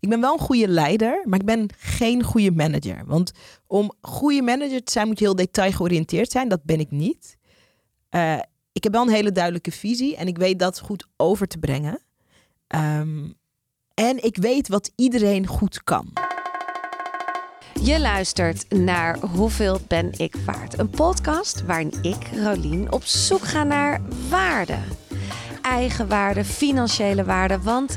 Ik ben wel een goede leider, maar ik ben geen goede manager. Want om goede manager te zijn moet je heel detailgeoriënteerd zijn. Dat ben ik niet. Uh, ik heb wel een hele duidelijke visie en ik weet dat goed over te brengen. Um, en ik weet wat iedereen goed kan. Je luistert naar Hoeveel ben ik waard? Een podcast waarin ik, Rolien, op zoek ga naar waarde. Eigen waarde, financiële waarde. Want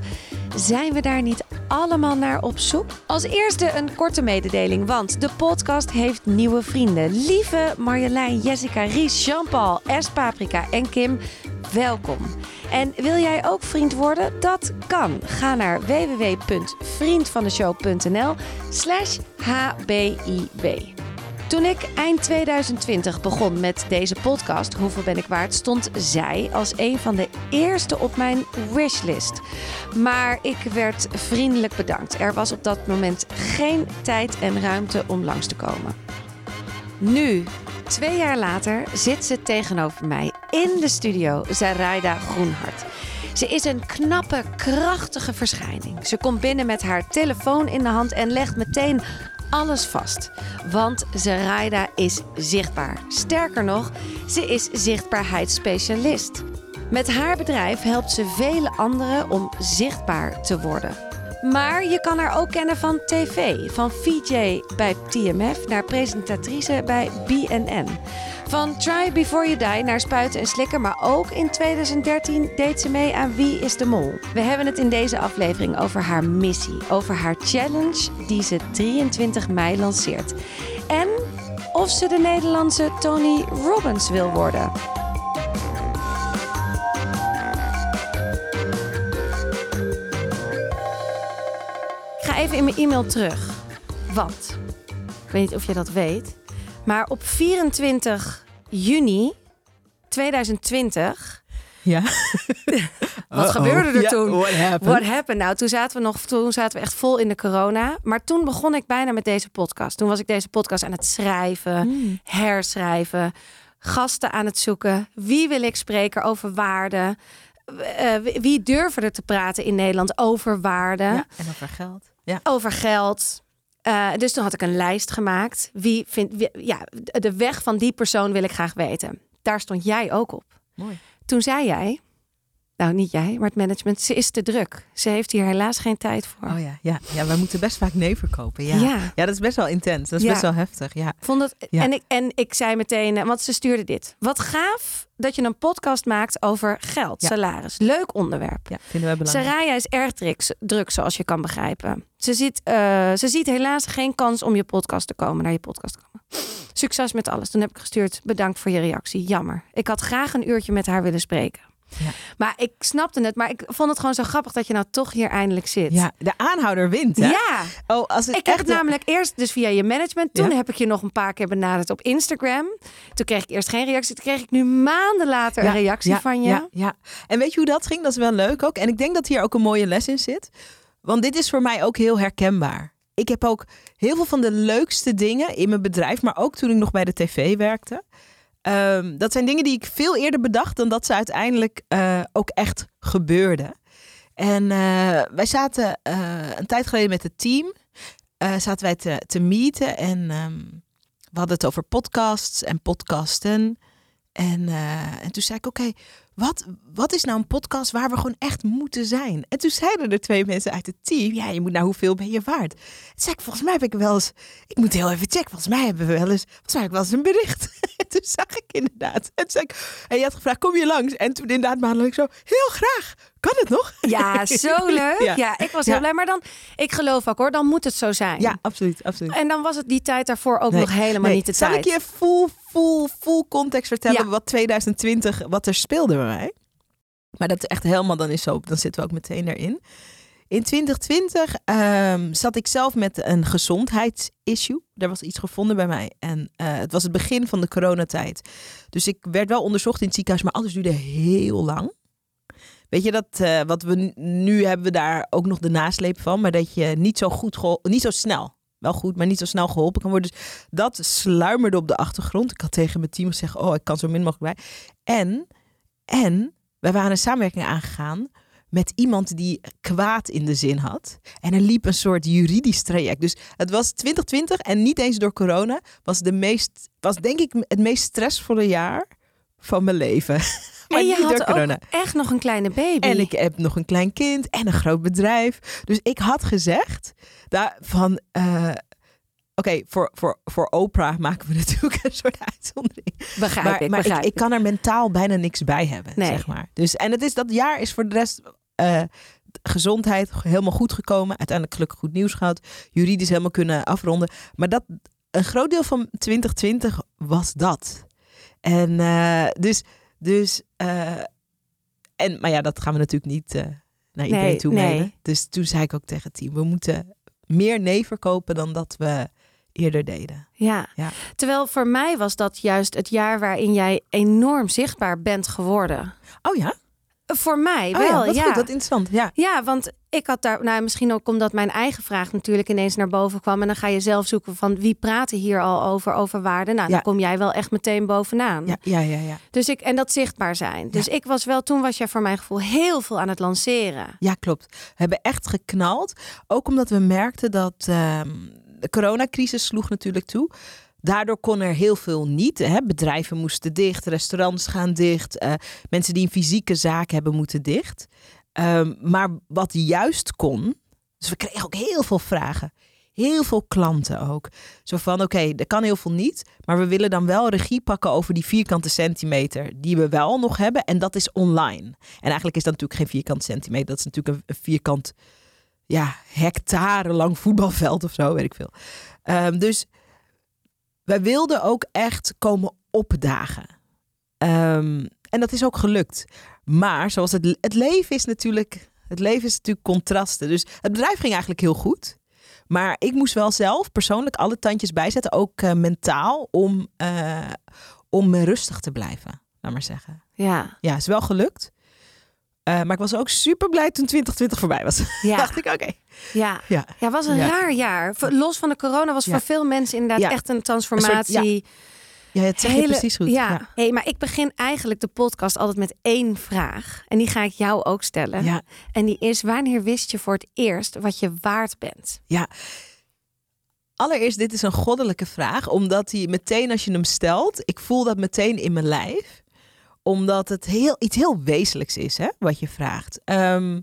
zijn we daar niet allemaal naar op zoek? Als eerste een korte mededeling, want de podcast heeft nieuwe vrienden. Lieve Marjolein, Jessica, Ries, Jean-Paul, S. Paprika en Kim, welkom. En wil jij ook vriend worden? Dat kan. Ga naar www.vriendvandeshow.nl slash. Toen ik eind 2020 begon met deze podcast, Hoeveel ben ik waard, stond zij als een van de eerste op mijn wishlist. Maar ik werd vriendelijk bedankt. Er was op dat moment geen tijd en ruimte om langs te komen. Nu, twee jaar later, zit ze tegenover mij in de studio, Zaraida Groenhart. Ze is een knappe, krachtige verschijning. Ze komt binnen met haar telefoon in de hand en legt meteen alles vast. Want Zaraida is zichtbaar. Sterker nog, ze is zichtbaarheidsspecialist. Met haar bedrijf helpt ze vele anderen om zichtbaar te worden. Maar je kan haar ook kennen van tv. Van VJ bij TMF naar presentatrice bij BNN. Van Try Before You Die naar Spuiten en Slikken. Maar ook in 2013 deed ze mee aan Wie is de Mol. We hebben het in deze aflevering over haar missie. Over haar challenge die ze 23 mei lanceert. En of ze de Nederlandse Tony Robbins wil worden. Even in mijn e-mail terug. Want, ik weet niet of je dat weet, maar op 24 juni 2020. Ja. Wat gebeurde er Ja, toen? what happened? What happened? Nou, toen zaten we nog, toen zaten we echt vol in de corona. Maar toen begon ik bijna met deze podcast. Toen was ik deze podcast aan het schrijven, Hmm. herschrijven, gasten aan het zoeken. Wie wil ik spreken over waarde? Eh, wie- durven er te praten in Nederland over waarde? Ja, en over geld. Ja. over geld. Eh, dus toen had ik een lijst gemaakt. Wie vindt, wie- ja, de weg van die persoon wil ik graag weten. Daar stond jij ook op. Mooi. Toen zei jij, nou niet jij, maar het management, ze is te druk. Ze heeft hier helaas geen tijd voor. Oh ja, ja. ja, wij moeten best vaak nee verkopen. Ja. Ja. ja. dat is best wel intens. Dat is Ja. best wel heftig. Ja. Vond het, Ja. en, ik, en ik zei meteen, eh, want ze stuurde dit. Wat gaaf dat je een podcast maakt over geld, Ja. salaris. Leuk onderwerp. ja, vinden we belangrijk. Saraya is erg druk, zoals je kan begrijpen. Ze ziet, eh, ze ziet helaas geen kans om je podcast te komen, naar je podcast te komen. Succes met alles. Toen heb ik gestuurd. Bedankt voor je reactie. Jammer. Ik had graag een uurtje met haar willen spreken. Ja. Maar ik snapte het. Maar ik vond het gewoon zo grappig dat je nou toch hier eindelijk zit. Ja, de aanhouder wint. Hè? Ja. Oh, als het Ik heb echt het namelijk eerst dus via je management. Toen Ja. heb ik je nog een paar keer benaderd op Instagram. Toen kreeg ik eerst geen reactie. Toen kreeg ik nu maanden later een reactie van je. Ja, ja. En weet je hoe dat ging? Dat is wel leuk ook. En ik denk dat hier ook een mooie les in zit. Want dit is voor mij ook heel herkenbaar. Ik heb ook heel veel van de leukste dingen in mijn bedrijf, maar ook toen ik nog bij de tv werkte. Ehm, dat zijn dingen die ik veel eerder bedacht dan dat ze uiteindelijk eh, ook echt gebeurden. En eh, wij zaten eh, een tijd geleden met het team, zaten wij te, te meeten en ehm, we hadden het over podcasts en podcasten. En, en toen zei ik, oké, wat, wat is nou een podcast waar we gewoon echt moeten zijn? En toen zeiden er twee mensen uit het team, ja, je moet nou hoeveel ben je waard? Toen zei ik, volgens mij heb ik wel eens, ik moet heel even checken, volgens mij hebben we wel eens, volgens mij ik wel eens een bericht. En toen zag ik inderdaad, en zei ik, en je had gevraagd, kom je langs? En toen inderdaad maandelijk ik zo, heel graag, kan het nog? Ja, zo leuk. Ja, Ja. ik was heel Ja. blij. Maar dan, ik geloof ook hoor, dan moet het zo zijn. Ja, absoluut, absoluut. En dan was het die tijd daarvoor ook Nee, nog helemaal Nee, niet de Zal tijd. ik je full, full, full context vertellen Ja. wat 2020, wat er speelde bij mij? Maar dat is echt helemaal, dan is zo, dan zitten we ook meteen erin. In 2020 ehm, zat ik zelf met een gezondheidsissue. Er was iets gevonden bij mij. En eh, het was het begin van de coronatijd. Dus ik werd wel onderzocht in het ziekenhuis, maar alles duurde heel lang. Weet je dat, eh, wat we nu hebben we daar ook nog de nasleep van, maar dat je niet zo goed, niet zo snel, wel goed, maar niet zo snel geholpen kan worden. Dus dat sluimerde op de achtergrond. Ik had tegen mijn team gezegd, oh, ik kan zo min mogelijk bij. En, en wij waren een samenwerking aangegaan met iemand die kwaad in de zin had. En er liep een soort juridisch traject. Dus het was 2020 en niet eens door corona. Was, de meest, was denk ik het meest stressvolle jaar van mijn leven. maar en je niet had door corona. ook echt nog een kleine baby. En ik heb nog een klein kind en een groot bedrijf. Dus ik had gezegd daar van. eh, Oké, voor, voor, voor Oprah maken we natuurlijk een soort uitzondering. begrijp maar ik, maar begrijp ik, ik kan er mentaal bijna niks bij hebben, Nee. zeg maar. Dus, en het is, dat jaar is voor de rest eh, gezondheid helemaal goed gekomen. Uiteindelijk gelukkig goed nieuws gehad. Juridisch helemaal kunnen afronden. Maar dat, een groot deel van 2020 was dat. En eh, dus, dus eh, en, maar ja, dat gaan we natuurlijk niet naar iedereen Nee, toe nee. mailen. Dus toen zei ik ook tegen het team, we moeten meer nee verkopen dan dat we eerder deden. Ja. Ja. Terwijl voor mij was dat juist het jaar waarin jij enorm zichtbaar bent geworden. Oh ja? Voor mij Oh wel, ja, wat ja. goed, interessant. Ja. Ja, want ik had daar, nou misschien ook omdat mijn eigen vraag natuurlijk ineens naar boven kwam. En dan ga je zelf zoeken van wie praten hier al over, over waarde. Nou, Ja. dan kom jij wel echt meteen bovenaan. Ja, ja, ja, ja. Dus ik, en dat zichtbaar zijn. Dus ik was wel, toen was jij voor mijn gevoel heel veel aan het lanceren. Ja, klopt. We hebben echt geknald. Ook omdat we merkten dat ehm, de coronacrisis sloeg natuurlijk toe. Daardoor kon er heel veel niet. Hè? Bedrijven moesten dicht, restaurants gaan dicht. eh, mensen die een fysieke zaak hebben moeten dicht. Ehm, maar wat juist kon, dus we kregen ook heel veel vragen. Heel veel klanten ook. Zo van, oké, er kan heel veel niet. Maar we willen dan wel regie pakken over die vierkante centimeter die we wel nog hebben. En dat is online. En eigenlijk is dat natuurlijk geen vierkante centimeter. Dat is natuurlijk een, een vierkant, ja, hectare lang voetbalveld of zo, weet ik veel. Ehm, dus wij wilden ook echt komen opdagen. Ehm, en dat is ook gelukt. Maar zoals het, het leven is natuurlijk, het leven is natuurlijk contrasten. Dus het bedrijf ging eigenlijk heel goed. Maar ik moest wel zelf persoonlijk alle tandjes bijzetten, ook eh, mentaal, om, eh, om rustig te blijven, laat maar zeggen. Ja, Ja, is wel gelukt. Eh, maar ik was ook super blij toen 2020 voorbij was. ja, dacht ik, oké. ja. Ja. Ja, was een Ja. raar jaar. Los van de corona was voor veel mensen inderdaad echt een transformatie. Ja, het zeg je Hele- precies goed. Ja. Ja. Hey, maar ik begin eigenlijk de podcast altijd met één vraag. En die ga ik jou ook stellen. Ja. En die is: wanneer wist je voor het eerst wat je waard bent? Ja. Allereerst, dit is een goddelijke vraag, omdat hij meteen als je hem stelt, ik voel dat meteen in mijn lijf, omdat het heel, iets heel wezenlijks is, hè, wat je vraagt. Ehm,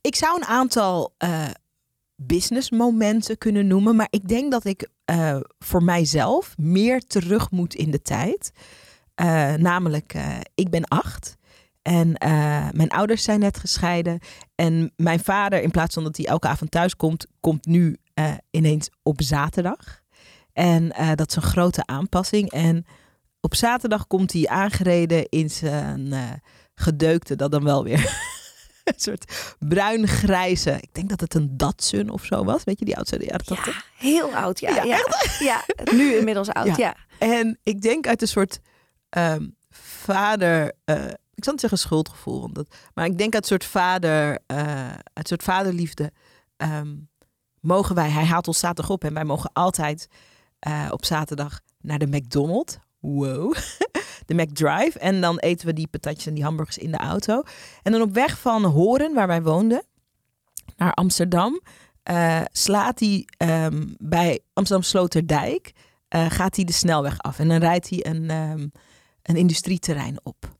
ik zou een aantal eh businessmomenten kunnen noemen, maar ik denk dat ik eh, voor mijzelf meer terug moet in de tijd. Eh, namelijk, ik ben acht. En mijn ouders zijn net gescheiden. En mijn vader, in plaats van dat hij elke avond thuis komt, komt nu ineens op zaterdag. En dat is een grote aanpassing. En op zaterdag komt hij aangereden in zijn eh, gedeukte, dat dan wel weer een soort bruin-grijze. Ik denk dat het een Datsun of zo was. Weet je, die oudste de jaren 80? Ja, heel oud. Ja, Ja, ja. ja. nu inmiddels oud. Ja. Ja. En ik denk uit een soort ehm, vader. eh, ik zal niet zeggen schuldgevoel, want dat, maar ik denk uit een soort vader, eh, uit een soort vaderliefde. ehm, mogen wij, hij haalt ons zaterdag op en wij mogen altijd op zaterdag naar de McDonald's. Wow. De McDrive. En dan eten we die patatjes en die hamburgers in de auto. En dan op weg van Horen, waar wij woonden, naar Amsterdam, eh, slaat hij ehm, bij Amsterdam Sloterdijk eh, gaat hij de snelweg af. En dan rijdt hij een, ehm, een industrieterrein op.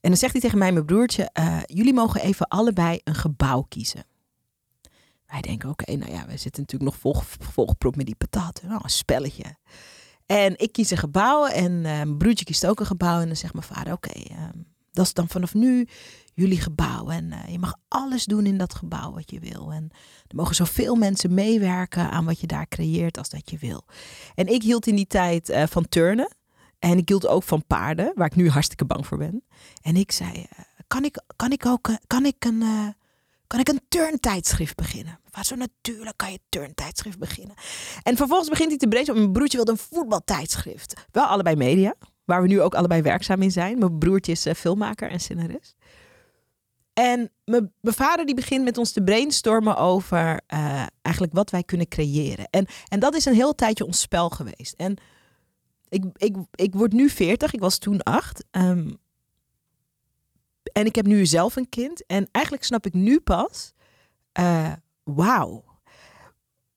En dan zegt hij tegen mij mijn broertje... eh, jullie mogen even allebei een gebouw kiezen. Wij denken, oké, nou ja, we zitten natuurlijk nog vol, volgepropt met die patat. Nou, een spelletje. En ik kies een gebouw en eh, mijn broertje kiest ook een gebouw. En dan zegt mijn vader, oké, ehm, dat is dan vanaf nu jullie gebouw. En eh, je mag alles doen in dat gebouw wat je wil. En er mogen zoveel mensen meewerken aan wat je daar creëert als dat je wil. En ik hield in die tijd eh, van turnen. En ik hield ook van paarden, waar ik nu hartstikke bang voor ben. En ik zei, kan, ik, kan ik ook kan ik een, kan ik een turntijdschrift beginnen? Wat zo natuurlijk kan je turntijdschrift beginnen. En vervolgens begint hij te brezen. Mijn broertje wilde een voetbaltijdschrift. Wel allebei media, waar we nu ook allebei werkzaam in zijn. Mijn broertje is eh, filmmaker en scenarist. En mijn, vader die begint met ons te brainstormen over eh, eigenlijk wat wij kunnen creëren. En, en dat is een heel tijdje ons spel geweest. En ik, ik, ik word nu 40, ik was toen 8. Ehm, en ik heb nu zelf een kind. En eigenlijk snap ik nu pas, uh, wauw.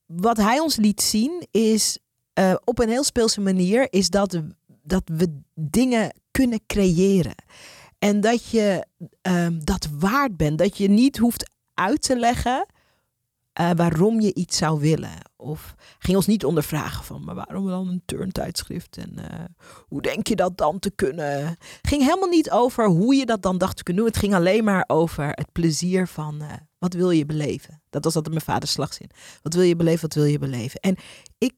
Wat hij ons liet zien is uh, op een heel speelse manier, is dat, dat we dingen kunnen creëren. En dat je um, dat waard bent. Dat je niet hoeft uit te leggen uh, waarom je iets zou willen. Of ging ons niet ondervragen van, maar waarom dan een turntijdschrift? En uh, hoe denk je dat dan te kunnen? Ging helemaal niet over hoe je dat dan dacht te kunnen doen. Het ging alleen maar over het plezier van, uh, wat wil je beleven? Dat was altijd mijn vaders slagzin. Wat wil je beleven, wat wil je beleven? En ik,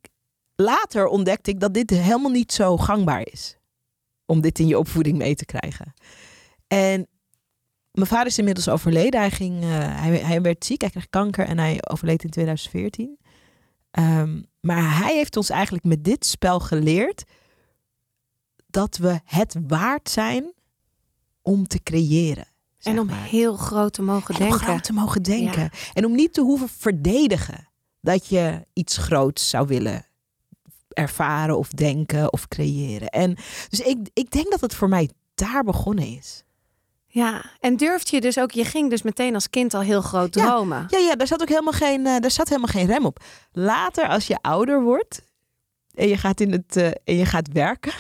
later ontdekte ik dat dit helemaal niet zo gangbaar is. Om dit in je opvoeding mee te krijgen. En mijn vader is inmiddels overleden. Hij, ging, uh, hij, hij, werd ziek, hij kreeg kanker en hij overleed in 2014. Um, ehm, maar hij heeft ons eigenlijk met dit spel geleerd dat we het waard zijn om te creëren. En om maar. heel groot te mogen en denken. Om groot te mogen denken. Ja. En om niet te hoeven verdedigen dat je iets groots zou willen ervaren of denken of creëren. En dus ik, ik denk dat het voor mij daar begonnen is. Ja, en durfde je dus ook, je ging dus meteen als kind al heel groot dromen. Ja, ja, daar zat ook helemaal geen, uh, daar zat helemaal geen rem op. Later, als je ouder wordt en je gaat, in het, uh, en je gaat werken,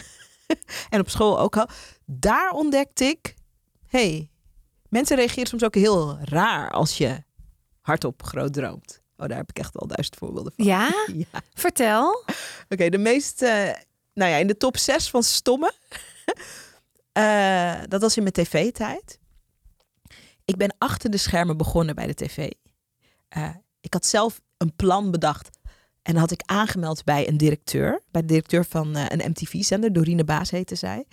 en op school ook al, daar ontdekte ik, hey, mensen reageren soms ook heel raar als je hardop groot droomt. Oh, daar heb ik echt al duizend voorbeelden van. Ja? ja. Vertel. Oké, okay, de meest, uh, nou ja, in de top 6 van stomme. Uh, dat was in mijn tv-tijd. Ik ben achter de schermen begonnen bij de tv. Uh, ik had zelf een plan bedacht. En had ik aangemeld bij een directeur. Bij de directeur van uh, een MTV-zender. Dorine Baas heette zij.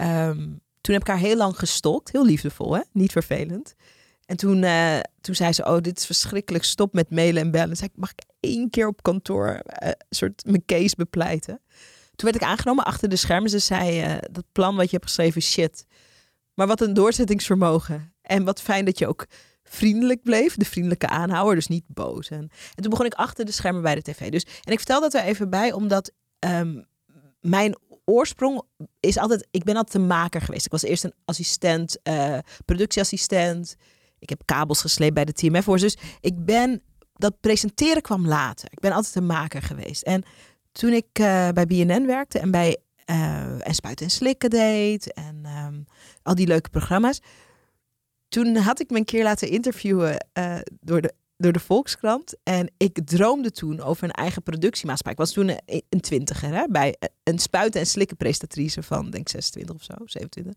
Um, toen heb ik haar heel lang gestokt. Heel liefdevol, hè? Niet vervelend. En toen, toen zei ze, oh, dit is verschrikkelijk. Stop met mailen en bellen. Zei ik, mag ik één keer op kantoor een soort mijn case bepleiten? Toen werd ik aangenomen achter de schermen. Ze zei, uh, dat plan wat je hebt geschreven, shit. Maar wat een doorzettingsvermogen. En wat fijn dat je ook vriendelijk bleef. De vriendelijke aanhouwer, dus niet boos. En, en toen begon ik achter de schermen bij de tv. Dus, en ik vertel dat er even bij, omdat um, mijn oorsprong is altijd... Ik ben altijd een maker geweest. Ik was eerst een assistent, uh, productieassistent. Ik heb kabels gesleept bij de TMF. Dus ik ben... Dat presenteren kwam later. Ik ben altijd een maker geweest. En toen ik uh, bij BNN werkte en bij uh, en Spuiten en Slikken deed en um, al die leuke programma's. Toen had ik me een keer laten interviewen uh, door, de, door de Volkskrant. En ik droomde toen over een eigen productiemaatschappij. Ik was toen een, twintiger hè, bij een Spuiten en Slikken presentatrice van denk 26 of zo, 27.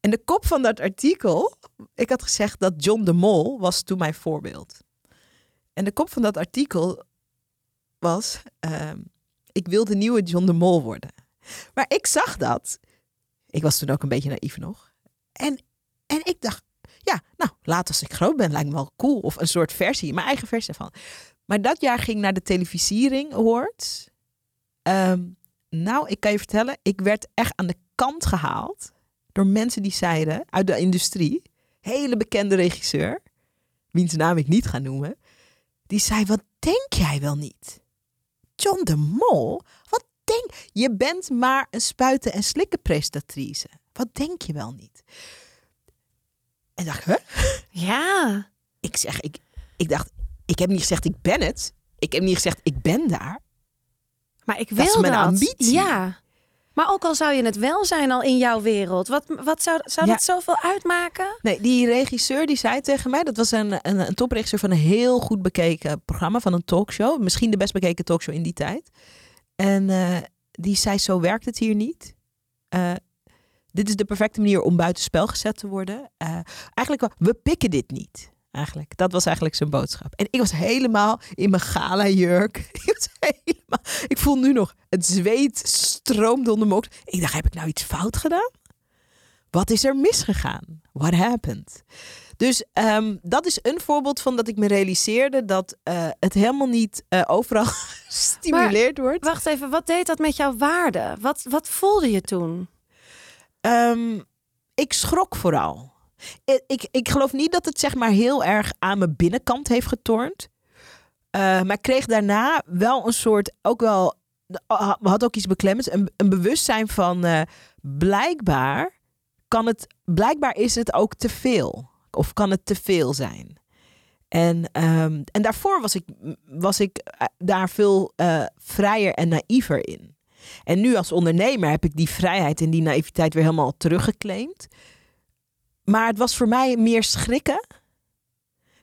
En de kop van dat artikel, ik had gezegd dat John de Mol was toen mijn voorbeeld. En de kop van dat artikel was, uh, ik wil de nieuwe John de Mol worden. Maar ik zag dat. Ik was toen ook een beetje naïef nog. En, en ik dacht, ja, nou, later als ik groot ben, lijkt me wel cool. Of een soort versie, mijn eigen versie van. Maar dat jaar ging naar de televisiering awards. Um, nou, ik kan je vertellen, ik werd echt aan de kant gehaald door mensen die zeiden uit de industrie, hele bekende regisseur, wiens naam ik niet ga noemen, die zei: Wat denk jij wel niet? John de Mol? Wat denk je? bent maar een spuiten en slikken prestatrice. Wat denk je wel niet? En dacht, huh? Ja. Ik zeg, ik, ik dacht, ik heb niet gezegd ik ben het. Ik heb niet gezegd ik ben daar. Maar ik wil dat. Is mijn dat. ambitie. Ja. Maar ook al zou je het wel zijn al in jouw wereld, wat, wat zou, zou Ja. dat zoveel uitmaken? Nee, die regisseur die zei tegen mij, dat was een, een, een topregisseur van een heel goed bekeken programma, van een talkshow. Misschien de best bekeken talkshow in die tijd. En eh, die zei, zo werkt het hier niet. Eh, dit is de perfecte manier om buitenspel gezet te worden. Eh, eigenlijk, we pikken dit niet. Eigenlijk. Dat was eigenlijk zijn boodschap. En ik was helemaal in mijn gala jurk. Ik, was helemaal, ik voel nu nog het zweet stroomde onder mijn. Ik dacht, heb ik nou iets fout gedaan? Wat is er misgegaan? What happened? Dus ehm, dat is een voorbeeld van dat ik me realiseerde dat eh, het helemaal niet eh, overal gestimuleerd wordt. Wacht even, wat deed dat met jouw waarde? Wat, wat voelde je toen? Ehm, ik schrok vooral. Ik, ik, ik geloof niet dat het zeg maar heel erg aan mijn binnenkant heeft getornd. Eh, maar ik kreeg daarna wel een soort, ook wel, we hadden ook iets beklemmends, een, een bewustzijn van eh, blijkbaar kan het, blijkbaar is het ook te veel. Of kan het te veel zijn. En, ehm, en daarvoor was ik, was ik eh, daar veel eh, vrijer en naïver in. En nu als ondernemer heb ik die vrijheid en die naïviteit weer helemaal teruggeclaimd. Maar het was voor mij meer schrikken.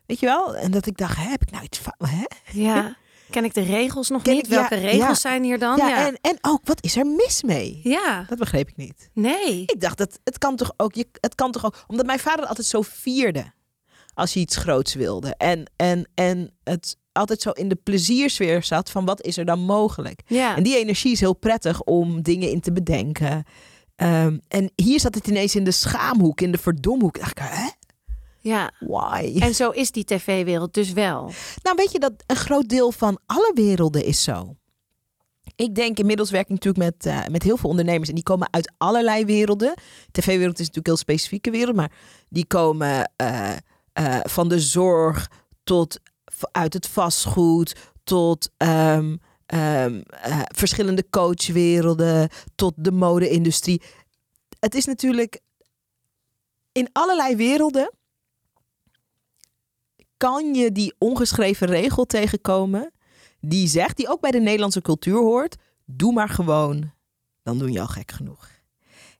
Weet je wel? En dat ik dacht, hè, heb ik nou iets. Hè? Ja. Ken ik de regels nog Ken niet? ik- ja, Welke regels ja. zijn hier dan? Ja, Ja. En, en ook, wat is er mis mee? ja. Dat begreep ik niet. Nee. Ik dacht, dat, het kan toch ook, je, het kan toch ook, omdat mijn vader altijd zo vierde als je iets groots wilde. En, en, en het altijd zo in de pleziersfeer zat van wat is er dan mogelijk. Ja. En die energie is heel prettig om dingen in te bedenken. Ehm, en hier zat het ineens in de schaamhoek, in de verdomhoek. Ik dacht, hè? ja. Why? En zo is die tv-wereld dus wel. Nou, weet je dat een groot deel van alle werelden is zo. Ik denk inmiddels werk ik natuurlijk met, eh, met heel veel ondernemers en die komen uit allerlei werelden. TV-wereld is natuurlijk een heel specifieke wereld, maar die komen eh, eh, van de zorg tot uit het vastgoed tot ehm, ehm, eh, verschillende coachwerelden tot de mode-industrie. Het is natuurlijk in allerlei werelden kan je die ongeschreven regel tegenkomen die zegt, die ook bij de Nederlandse cultuur hoort, doe maar gewoon, dan doe je al gek genoeg.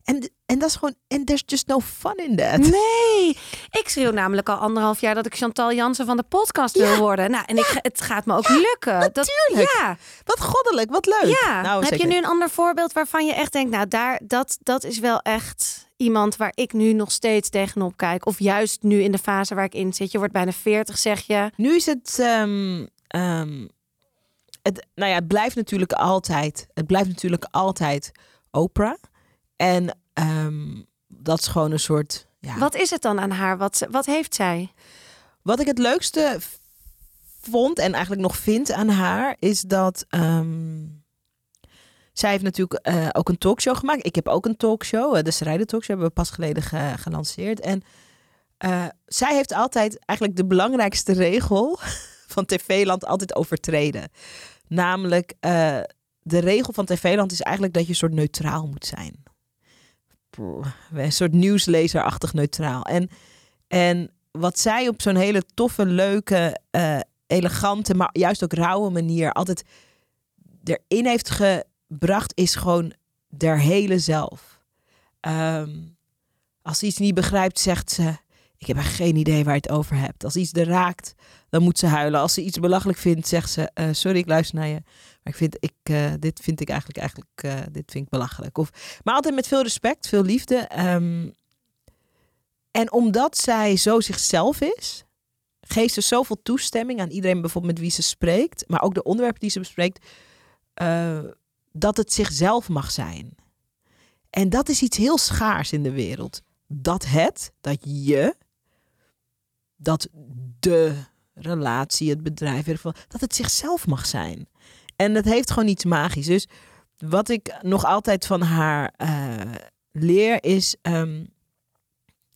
En, en dat is gewoon, en there's just no fun in that. Nee, ik schreeuw namelijk al anderhalf jaar dat ik Chantal Jansen van de podcast wil worden. Nou, en ik, het gaat me ook lukken. Dat, natuurlijk. ja, Wat goddelijk, wat leuk. ja. Nou, Heb zeker. je nu een ander voorbeeld waarvan je echt denkt, nou, daar, dat, dat is wel echt iemand waar ik nu nog steeds tegenop kijk. Of juist nu in de fase waar ik in zit. Je wordt bijna 40, zeg je. Nu is het, ehm, ehm, het, nou ja, het blijft natuurlijk altijd, het blijft natuurlijk altijd Oprah. En ehm, dat is gewoon een soort, ja, Wat is het dan aan haar? Wat, wat heeft zij? Wat ik het leukste vond en eigenlijk nog vind aan haar is dat ehm, zij heeft natuurlijk eh, ook een talkshow gemaakt. Ik heb ook een talkshow, eh, de Strijden Talkshow hebben we pas geleden ge- gelanceerd. En eh, zij heeft altijd eigenlijk de belangrijkste regel van TV-land altijd overtreden. Namelijk, de regel van TV-land is eigenlijk dat je een soort neutraal moet zijn. Een soort nieuwslezerachtig neutraal. En, en wat zij op zo'n hele toffe, leuke, eh, elegante, maar juist ook rauwe manier altijd erin heeft gebracht, is gewoon der hele zelf. Ehm, als ze iets niet begrijpt, zegt ze: Ik heb geen idee waar je het over hebt. Als iets er raakt, dan moet ze huilen. Als ze iets belachelijk vindt, zegt ze: "Eh, Sorry, ik luister naar je. Maar ik vind, ik, eh, dit vind ik eigenlijk, eigenlijk eh, dit vind ik belachelijk. Of, maar altijd met veel respect, veel liefde. Ehm, en omdat zij zo zichzelf is, geeft ze zoveel toestemming aan iedereen bijvoorbeeld met wie ze spreekt, maar ook de onderwerpen die ze bespreekt, dat het zichzelf mag zijn. En dat is iets heel schaars in de wereld. Dat het, dat je, dat de relatie, het bedrijf, dat het zichzelf mag zijn. En dat heeft gewoon iets magisch. Dus wat ik nog altijd van haar eh, leer is ehm,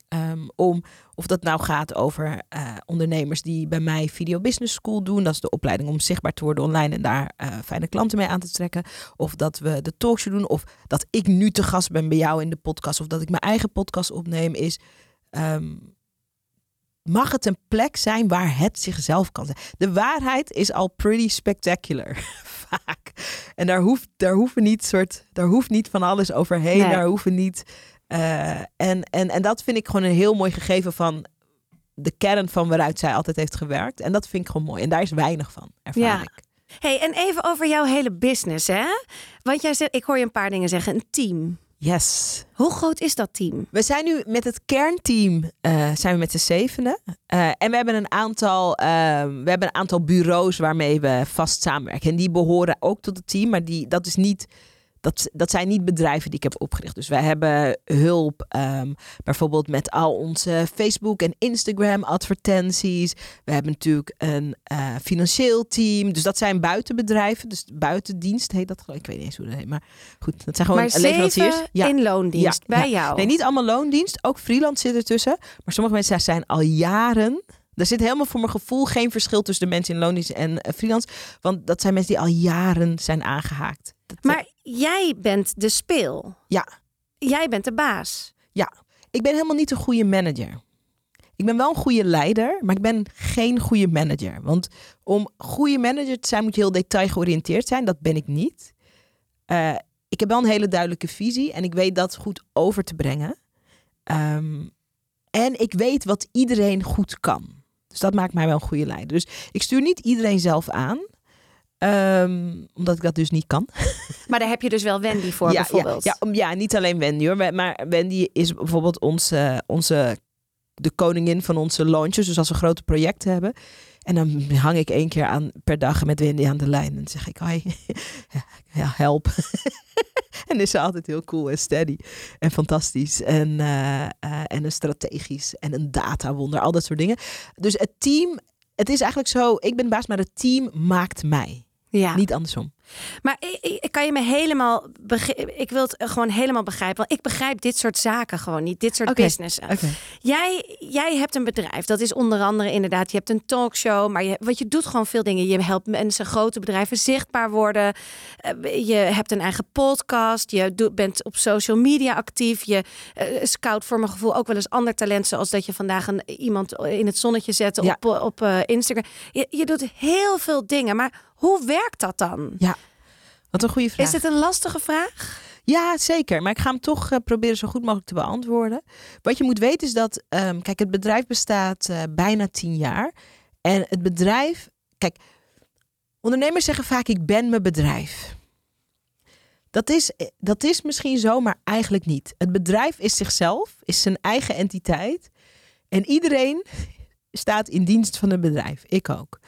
ehm, om, of dat nou gaat over eh, ondernemers die bij mij Video Business School doen. Dat is de opleiding om zichtbaar te worden online en daar eh, fijne klanten mee aan te trekken. Of dat we de talkshow doen. Of dat ik nu te gast ben bij jou in de podcast. Of dat ik mijn eigen podcast opneem. Is ehm, mag het een plek zijn waar het zichzelf kan zijn. De waarheid is al pretty spectacular. Vaak. En daar hoeft, daar hoeven niet soort, daar hoeft niet van alles overheen. Nee. Daar hoeven niet. eh, en, en, en dat vind ik gewoon een heel mooi gegeven van de kern van waaruit zij altijd heeft gewerkt. En dat vind ik gewoon mooi. En daar is weinig van, ervaar Ja. ik. Hey, en even over jouw hele business, hè? Want jij zegt, ik hoor je een paar dingen zeggen, een team. Yes. Hoe groot is dat team? We zijn nu met het kernteam eh, zijn we met z'n zevenen. Eh, en we hebben, een aantal, eh, we hebben een aantal bureaus waarmee we vast samenwerken. En die behoren ook tot het team, maar die, dat, is niet, dat, dat zijn niet bedrijven die ik heb opgericht. Dus wij hebben hulp ehm, bijvoorbeeld met al onze Facebook en Instagram advertenties. We hebben natuurlijk een eh, financieel team. Dus dat zijn buitenbedrijven. Dus buitendienst heet dat. Ik weet niet eens hoe dat heet. Maar goed, dat zijn gewoon maar leveranciers. Ja. in loondienst Ja, bij ja. jou. Nee, niet allemaal loondienst. Ook freelance zit ertussen. Maar sommige mensen zijn al jaren. Er zit helemaal voor mijn gevoel geen verschil tussen de mensen in loondienst en eh, freelance. Want dat zijn mensen die al jaren zijn aangehaakt. Maar jij bent de speel. Ja. Jij bent de baas. Ik ben helemaal niet een goede manager. Ik ben wel een goede leider, maar ik ben geen goede manager. Want om goede manager te zijn moet je heel detailgeoriënteerd zijn. Dat ben ik niet. Uh, ik heb wel een hele duidelijke visie en ik weet dat goed over te brengen. Um, en ik weet wat iedereen goed kan. Dus dat maakt mij wel een goede leider. Dus ik stuur niet iedereen zelf aan. Um, omdat ik dat dus niet kan. Maar daar heb je dus wel Wendy voor ja, bijvoorbeeld. Ja, ja, ja, niet alleen Wendy hoor. Maar Wendy is bijvoorbeeld onze, onze, de koningin van onze launches. Dus als we grote projecten hebben. En dan hang ik één keer aan, per dag met Wendy aan de lijn. En dan zeg ik, hoi, ja, help. en is ze altijd heel cool en steady en fantastisch. En, uh, uh, en een strategisch en een datawonder, al dat soort dingen. Dus het team, het is eigenlijk zo, ik ben baas, maar het team maakt mij. Ja. Niet andersom. Maar ik, ik, kan je me helemaal. Ik wil het gewoon helemaal begrijpen. Want ik begrijp dit soort zaken gewoon niet. Dit soort okay. businessen. Jij, jij hebt een bedrijf. Dat is onder andere inderdaad. Je hebt een talkshow. Maar je, wat je doet gewoon veel dingen. Je helpt mensen, grote bedrijven zichtbaar worden. Eh, je hebt een eigen podcast. Je bent op social media actief. Je uh, scout voor mijn gevoel ook wel eens ander talent. Zoals dat je vandaag een, iemand in het zonnetje zet op, op uh, Instagram. Je, je doet heel veel dingen. Maar hoe werkt dat dan? Ja, wat een goede vraag. Is het een lastige vraag? Ja, zeker. Maar ik ga hem toch uh, proberen zo goed mogelijk te beantwoorden. Wat je moet weten is dat, um, kijk, het bedrijf bestaat uh, bijna tien jaar. En het bedrijf, kijk, ondernemers zeggen vaak: ik ben mijn bedrijf. Dat is, eh, dat is misschien zo, maar eigenlijk niet. Het bedrijf is zichzelf, is zijn eigen entiteit. En iedereen staat in dienst van het bedrijf. Ik ook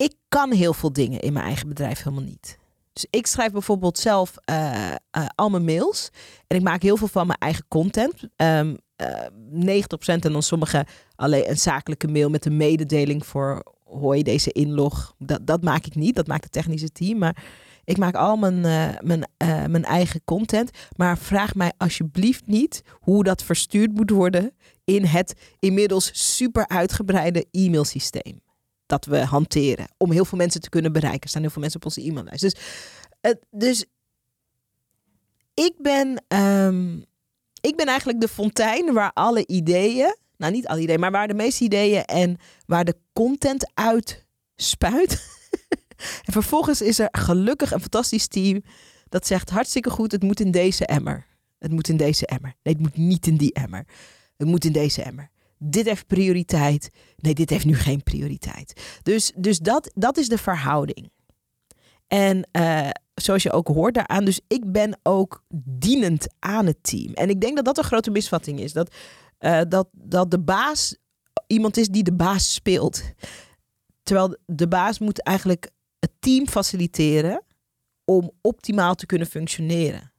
ik kan heel veel dingen in mijn eigen bedrijf helemaal niet. Dus ik schrijf bijvoorbeeld zelf uh, uh, al mijn mails. En ik maak heel veel van mijn eigen content. Um, uh, 90% en dan sommige alleen een zakelijke mail met een mededeling voor hoi deze inlog. Dat, dat maak ik niet. Dat maakt het technische team. Maar ik maak al mijn, mijn, mijn eigen content. Maar vraag mij alsjeblieft niet hoe dat verstuurd moet worden in het inmiddels super uitgebreide e-mailsysteem dat we hanteren. Om heel veel mensen te kunnen bereiken. Er staan heel veel mensen op onze e-maillijst. Dus, uh, dus ik ben, um, ik ben eigenlijk de fontein waar alle ideeën, nou niet alle ideeën, maar waar de meeste ideeën en waar de content uit spuit. en vervolgens is er gelukkig een fantastisch team dat zegt hartstikke goed, het moet in deze emmer. Het moet in deze emmer. Nee, het moet niet in die emmer. Het moet in deze emmer dit heeft prioriteit. Nee, dit heeft nu geen prioriteit. Dus, dus dat, dat is de verhouding. En uh, zoals je ook hoort daaraan, dus ik ben ook dienend aan het team. En ik denk dat dat een grote misvatting is. Dat, uh, dat, dat de baas iemand is die de baas speelt. Terwijl de baas moet eigenlijk het team faciliteren om optimaal te kunnen functioneren.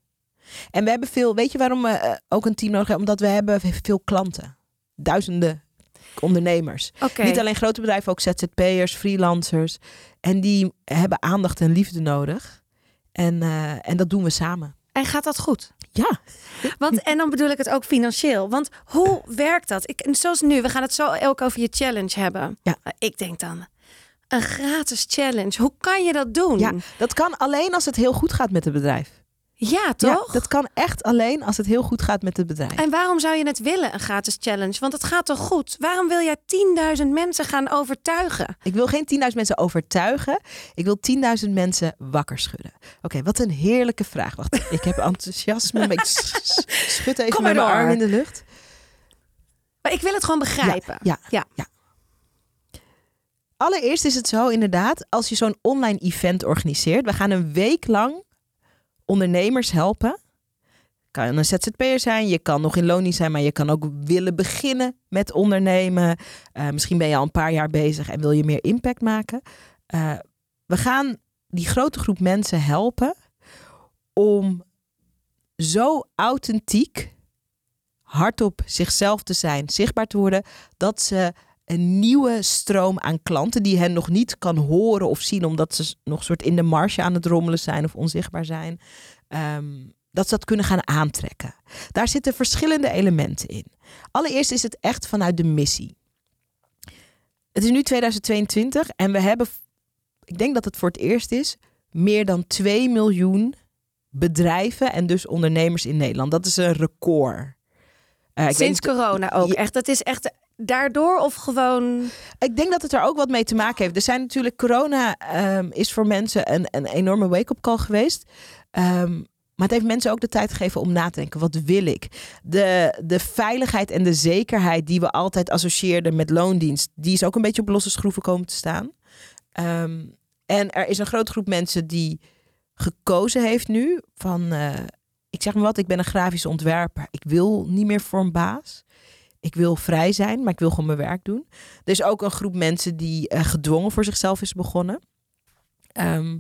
En we hebben veel, weet je waarom we uh, ook een team nodig hebben? Omdat we hebben veel klanten duizenden ondernemers. Niet alleen grote bedrijven, ook ZZP'ers, freelancers. En die hebben aandacht en liefde nodig. En, uh, en dat doen we samen. En gaat dat goed? Ja. Want, en dan bedoel ik het ook financieel. Want hoe werkt dat? Ik, zoals nu, we gaan het zo ook over je challenge hebben. Ja. Ik denk dan, een gratis challenge. Hoe kan je dat doen? Ja, dat kan alleen als het heel goed gaat met het bedrijf. Ja, toch? Ja, dat kan echt alleen als het heel goed gaat met het bedrijf. En waarom zou je het willen, een gratis challenge? Want het gaat toch goed? Waarom wil jij 10.000 mensen gaan overtuigen? Ik wil geen 10.000 mensen overtuigen. Ik wil 10.000 mensen wakker schudden. Oké, wat een heerlijke vraag. Wacht, ik heb enthousiasme. ik schud even met mijn arm in de lucht. Maar ik wil het gewoon begrijpen. ja. ja. ja. Allereerst is het zo inderdaad, als je zo'n online event organiseert. We gaan een week lang ondernemers helpen. Kan een ZZP'er zijn, je kan nog in loning zijn, maar je kan ook willen beginnen met ondernemen. Uh, misschien ben je al een paar jaar bezig en wil je meer impact maken. Uh, we gaan die grote groep mensen helpen om zo authentiek hardop zichzelf te zijn, zichtbaar te worden, dat ze een nieuwe stroom aan klanten die hen nog niet kan horen of zien, omdat ze nog soort in de marge aan het rommelen zijn of onzichtbaar zijn. Um, dat ze dat kunnen gaan aantrekken. Daar zitten verschillende elementen in. Allereerst is het echt vanuit de missie. Het is nu 2022 en we hebben, ik denk dat het voor het eerst is, meer dan 2 miljoen bedrijven en dus ondernemers in Nederland. Dat is een record. Eh, Sinds corona ook. Ja. Echt, dat is echt daardoor of gewoon... ik denk dat het er ook wat mee te maken heeft. Er zijn natuurlijk, corona ehm, is voor mensen een, een enorme wake-up call geweest. Ehm, maar het heeft mensen ook de tijd gegeven om na te denken. Wat wil ik? De, de veiligheid en de zekerheid die we altijd associeerden met loondienst, die is ook een beetje op losse schroeven komen te staan. Ehm, en er is een grote groep mensen die gekozen heeft nu van, eh, ik zeg maar wat, ik ben een grafisch ontwerper. Ik wil niet meer voor een baas. Ik wil vrij zijn, maar ik wil gewoon mijn werk doen. Er is ook een groep mensen die eh, gedwongen voor zichzelf is begonnen. Ehm,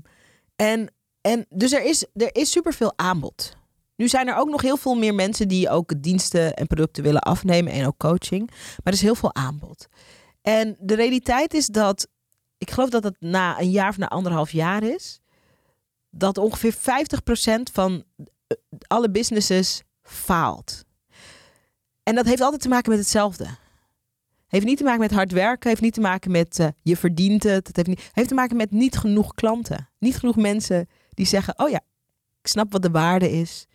en, en dus er is, er is superveel aanbod. Nu zijn er ook nog heel veel meer mensen die ook diensten en producten willen afnemen en ook coaching. Maar er is heel veel aanbod. En de realiteit is dat, ik geloof dat het na een jaar of na anderhalf jaar is, dat ongeveer 50% van eh, alle businesses faalt. En dat heeft altijd te maken met hetzelfde. Heeft niet te maken met hard werken, heeft niet te maken met eh, je verdient het. Heeft, niet, heeft te maken met niet genoeg klanten. Niet genoeg mensen die zeggen: Oh ja, ik snap wat de waarde is.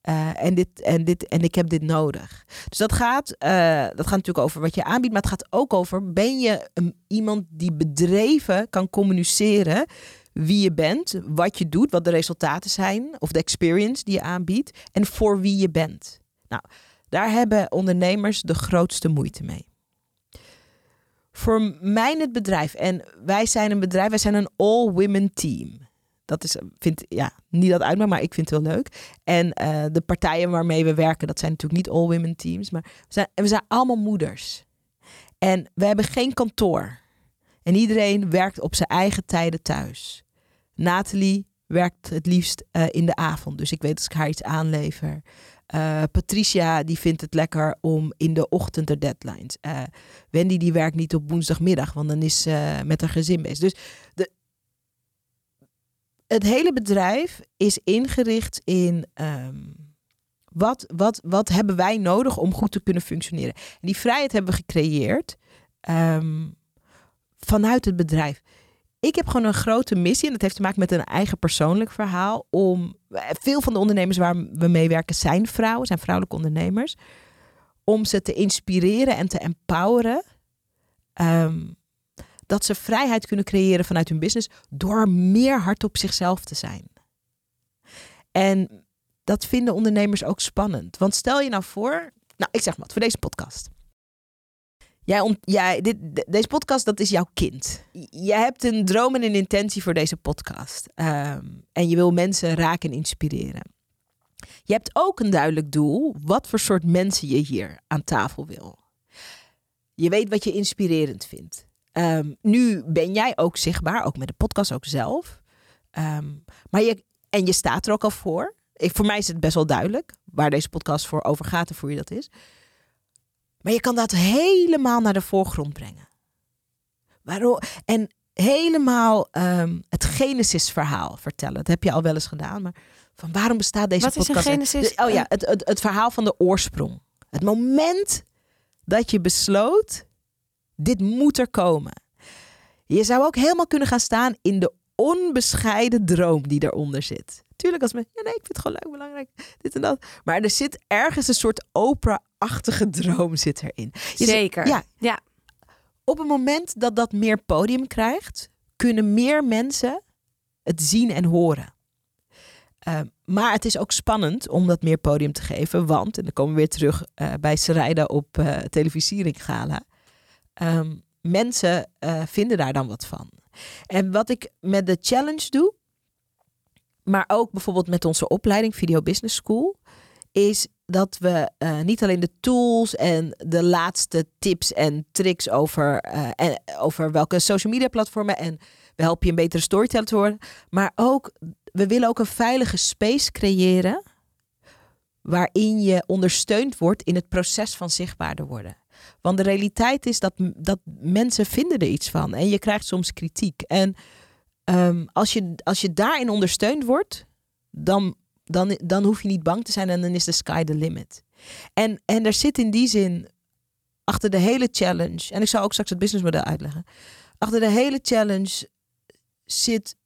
eh, en, dit, en, dit, en ik heb dit nodig. Dus dat gaat, eh, dat gaat natuurlijk over wat je aanbiedt, maar het gaat ook over: ben je iemand die bedreven kan communiceren wie je bent, wat je doet, wat de resultaten zijn, of de experience die je aanbiedt en voor wie je bent. Nou, daar hebben ondernemers de grootste moeite mee. Voor mij het bedrijf, en wij zijn een bedrijf, wij zijn een all-women team. Dat is, vind, ja, niet dat uitmaakt, maar ik vind het heel leuk. En eh, de partijen waarmee we werken, dat zijn natuurlijk niet all-women teams, maar we zijn, we zijn allemaal moeders. En we hebben geen kantoor. En iedereen werkt op zijn eigen tijden thuis. Nathalie werkt het liefst eh, in de avond. Dus ik weet als ik haar iets aanlever. Uh, Patricia die vindt het lekker om in de ochtend de deadlines. Uh, Wendy die werkt niet op woensdagmiddag, want dan is ze met haar gezin bezig. Dus de, het hele bedrijf is ingericht in um, wat, wat, wat hebben wij nodig om goed te kunnen functioneren. En die vrijheid hebben we gecreëerd um, vanuit het bedrijf. Ik heb gewoon een grote missie en dat heeft te maken met een eigen persoonlijk verhaal. Om veel van de ondernemers waar we mee werken zijn vrouwen, zijn vrouwelijke ondernemers. Om ze te inspireren en te empoweren. Um, dat ze vrijheid kunnen creëren vanuit hun business door meer hard op zichzelf te zijn. En dat vinden ondernemers ook spannend. Want stel je nou voor, nou ik zeg maar voor deze podcast. Jij, jij dit, deze podcast, dat is jouw kind. Je hebt een droom en een intentie voor deze podcast. Um, en je wil mensen raken en inspireren. Je hebt ook een duidelijk doel wat voor soort mensen je hier aan tafel wil. Je weet wat je inspirerend vindt. Um, nu ben jij ook zichtbaar, ook met de podcast ook zelf. Um, maar je, en je staat er ook al voor. Voor mij is het best wel duidelijk waar deze podcast voor over gaat en voor je dat is. Maar je kan dat helemaal naar de voorgrond brengen. Waarom? En helemaal um, het Genesis-verhaal vertellen. Dat heb je al wel eens gedaan. Maar van waarom bestaat deze Wat podcast? Is een Genesis? Oh ja, het, het, het verhaal van de oorsprong. Het moment dat je besloot, dit moet er komen. Je zou ook helemaal kunnen gaan staan in de onbescheiden droom die eronder zit. Tuurlijk als men, ja nee, ik vind het gewoon leuk, belangrijk, dit en dat. Maar er zit ergens een soort Oprah-achtige droom zit erin. Je Zeker. Ja. ja. Op het moment dat dat meer podium krijgt, kunnen meer mensen het zien en horen. Uh, maar het is ook spannend om dat meer podium te geven, want, en dan komen we weer terug uh, bij Sarayda op uh, televisiering gala, um, mensen uh, vinden daar dan wat van. En wat ik met de challenge doe, maar ook bijvoorbeeld met onze opleiding Video Business School, is dat we uh, niet alleen de tools en de laatste tips en tricks over, en, over welke social media platformen en we helpen je een betere storyteller te worden, maar ook we willen ook een veilige space creëren waarin je ondersteund wordt in het proces van zichtbaarder worden. Want de realiteit is dat, dat mensen vinden er iets van en je krijgt soms kritiek. En um, als, je, als je daarin ondersteund wordt, dan, dan, dan hoef je niet bang te zijn en dan is de sky the limit. En, en er zit in die zin achter de hele challenge, en ik zal ook straks het businessmodel uitleggen, achter de hele challenge zit.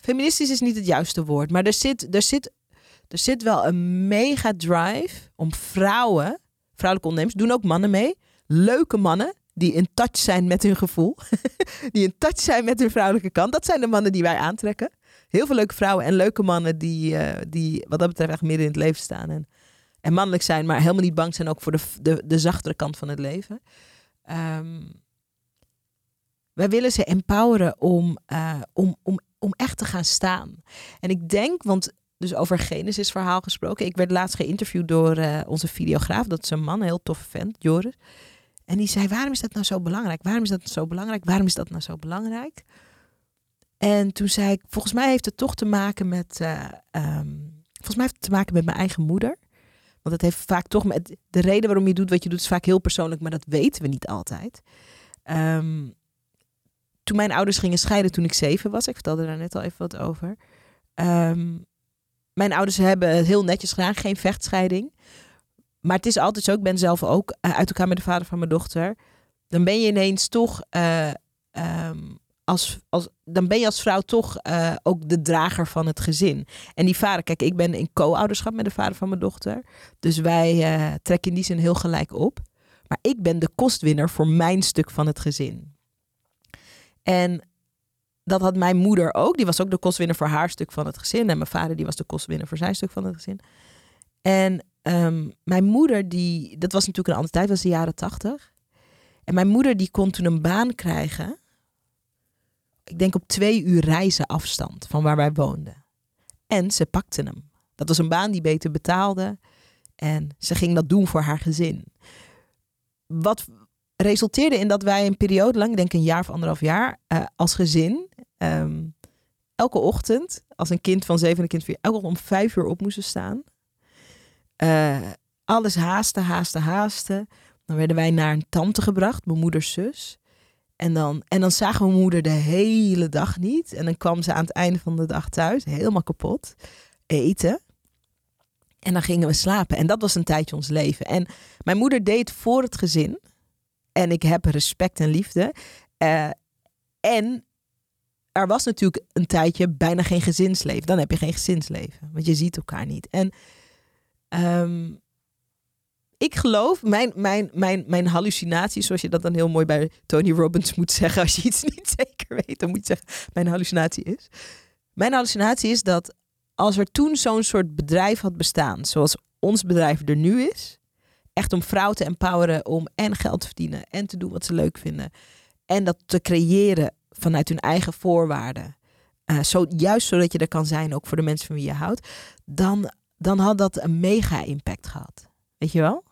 Feministisch is niet het juiste woord, maar er zit, er zit er zit wel een mega drive om vrouwen, vrouwelijke ondernemers, doen ook mannen mee. Leuke mannen die in touch zijn met hun gevoel. die in touch zijn met hun vrouwelijke kant. Dat zijn de mannen die wij aantrekken. Heel veel leuke vrouwen en leuke mannen die, eh, die wat dat betreft echt midden in het leven staan. En, en mannelijk zijn, maar helemaal niet bang zijn ook voor de, de, de zachtere kant van het leven. Ehm, wij willen ze empoweren om, uh, om, om, om echt te gaan staan. En ik denk, want dus over Genesis verhaal gesproken. Ik werd laatst geïnterviewd door uh, onze videograaf. Dat is een man, een heel toffe vent, Joris. En die zei, waarom is dat nou zo belangrijk? Waarom is dat zo belangrijk? Waarom is dat nou zo belangrijk? En toen zei ik, volgens mij heeft het toch te maken met, uh, um, volgens mij heeft het te maken met mijn eigen moeder. Want het heeft vaak toch met, de reden waarom je doet wat je doet is vaak heel persoonlijk, maar dat weten we niet altijd. Um, toen mijn ouders gingen scheiden toen ik zeven was, ik vertelde daar net al even wat over. Um, mijn ouders hebben het heel netjes gedaan, geen vechtscheiding. Maar het is altijd zo, ik ben zelf ook uh, uit elkaar met de vader van mijn dochter. Dan ben je ineens toch, um, als, als, dan ben je als vrouw toch uh, ook de drager van het gezin. En die vader, kijk, ik ben in co-ouderschap met de vader van mijn dochter. Dus wij trekken in die zin heel gelijk op. Maar ik ben de kostwinner voor mijn stuk van het gezin. En dat had mijn moeder ook. Die was ook de kostwinner voor haar stuk van het gezin. En mijn vader die was de kostwinner voor zijn stuk van het gezin. En um, mijn moeder, die, dat was natuurlijk een andere tijd, was de jaren tachtig. En mijn moeder die kon toen een baan krijgen. Ik denk op twee uur reizen afstand van waar wij woonden. En ze pakte hem. Dat was een baan die beter betaalde. En ze ging dat doen voor haar gezin. Wat resulteerde in dat wij een periode lang, ik denk een jaar of anderhalf jaar, uh, als gezin, um, elke ochtend, als een kind van zeven en een kind van vier, elke om vijf uur op moesten staan. Uh, alles haasten, haasten, haasten. Dan werden wij naar een tante gebracht, mijn moeders zus. En dan, en dan zagen we moeder de hele dag niet. En dan kwam ze aan het einde van de dag thuis, helemaal kapot, eten. En dan gingen we slapen. En dat was een tijdje ons leven. En mijn moeder deed voor het gezin. En ik heb respect en liefde. Uh, en er was natuurlijk een tijdje bijna geen gezinsleven. Dan heb je geen gezinsleven, want je ziet elkaar niet. En um, ik geloof, mijn, mijn, mijn, mijn hallucinatie, zoals je dat dan heel mooi bij Tony Robbins moet zeggen, als je iets niet zeker weet, dan moet je zeggen, mijn hallucinatie is. Mijn hallucinatie is dat als er toen zo'n soort bedrijf had bestaan, zoals ons bedrijf er nu is, echt om vrouwen te empoweren om en geld te verdienen en te doen wat ze leuk vinden. En dat te creëren vanuit hun eigen voorwaarden. Uh, zo, juist zodat je er kan zijn, ook voor de mensen van wie je houdt. Dan, dan had dat een mega impact gehad. Weet je wel?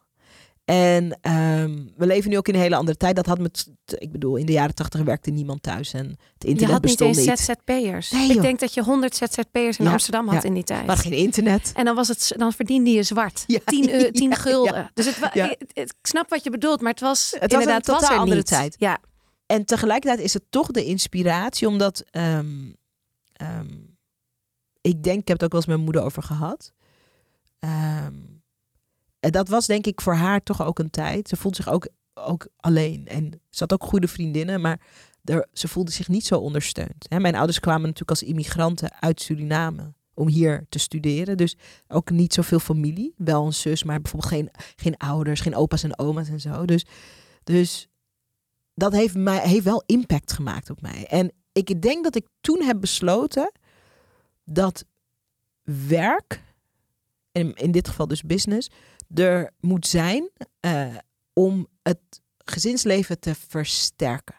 En um, we leven nu ook in een hele andere tijd. Dat had met, ik bedoel, in de jaren tachtig werkte niemand thuis en het internet je had bestond niet eens ZZP'ers. Nee, ik denk dat je 100 ZZP'ers in Ja, Amsterdam had ja. in die tijd. Maar geen internet. En dan, was het, dan verdiende je zwart. Ja. 10, eu- 10 Ja, gulden. ja. Dus het, ik, ik snap wat je bedoelt, maar het was Het was een inderdaad was totaal er andere niet. tijd. Ja, En tegelijkertijd is het toch de inspiratie, omdat ehm, ehm, ik denk, ik heb het ook wel eens met mijn moeder over gehad. Ehm, en dat was denk ik voor haar toch ook een tijd. Ze voelde zich ook, ook alleen. En ze had ook goede vriendinnen, maar er, ze voelde zich niet zo ondersteund. Hè, mijn ouders kwamen natuurlijk als immigranten uit Suriname om hier te studeren. Dus ook niet zoveel familie. Wel een zus, maar bijvoorbeeld geen, geen ouders, geen opa's en oma's en zo. Dus, dus dat heeft, mij, heeft wel impact gemaakt op mij. En ik denk dat ik toen heb besloten dat werk, in, in dit geval dus business, er moet zijn eh, om het gezinsleven te versterken.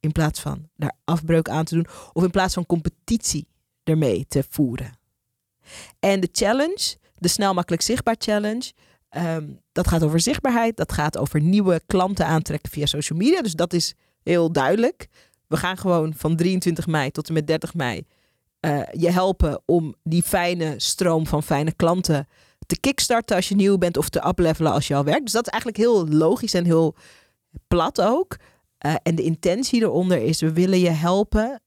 In plaats van daar afbreuk aan te doen of in plaats van competitie ermee te voeren. En de challenge, de snel makkelijk zichtbaar challenge, ehm, dat gaat over zichtbaarheid, dat gaat over nieuwe klanten aantrekken via social media. Dus dat is heel duidelijk. We gaan gewoon van 23 mei tot en met 30 mei eh, je helpen om die fijne stroom van fijne klanten te kickstarten als je nieuw bent of te uplevelen als je al werkt. Dus dat is eigenlijk heel logisch en heel plat ook. Eh, en de intentie eronder is, we willen je helpen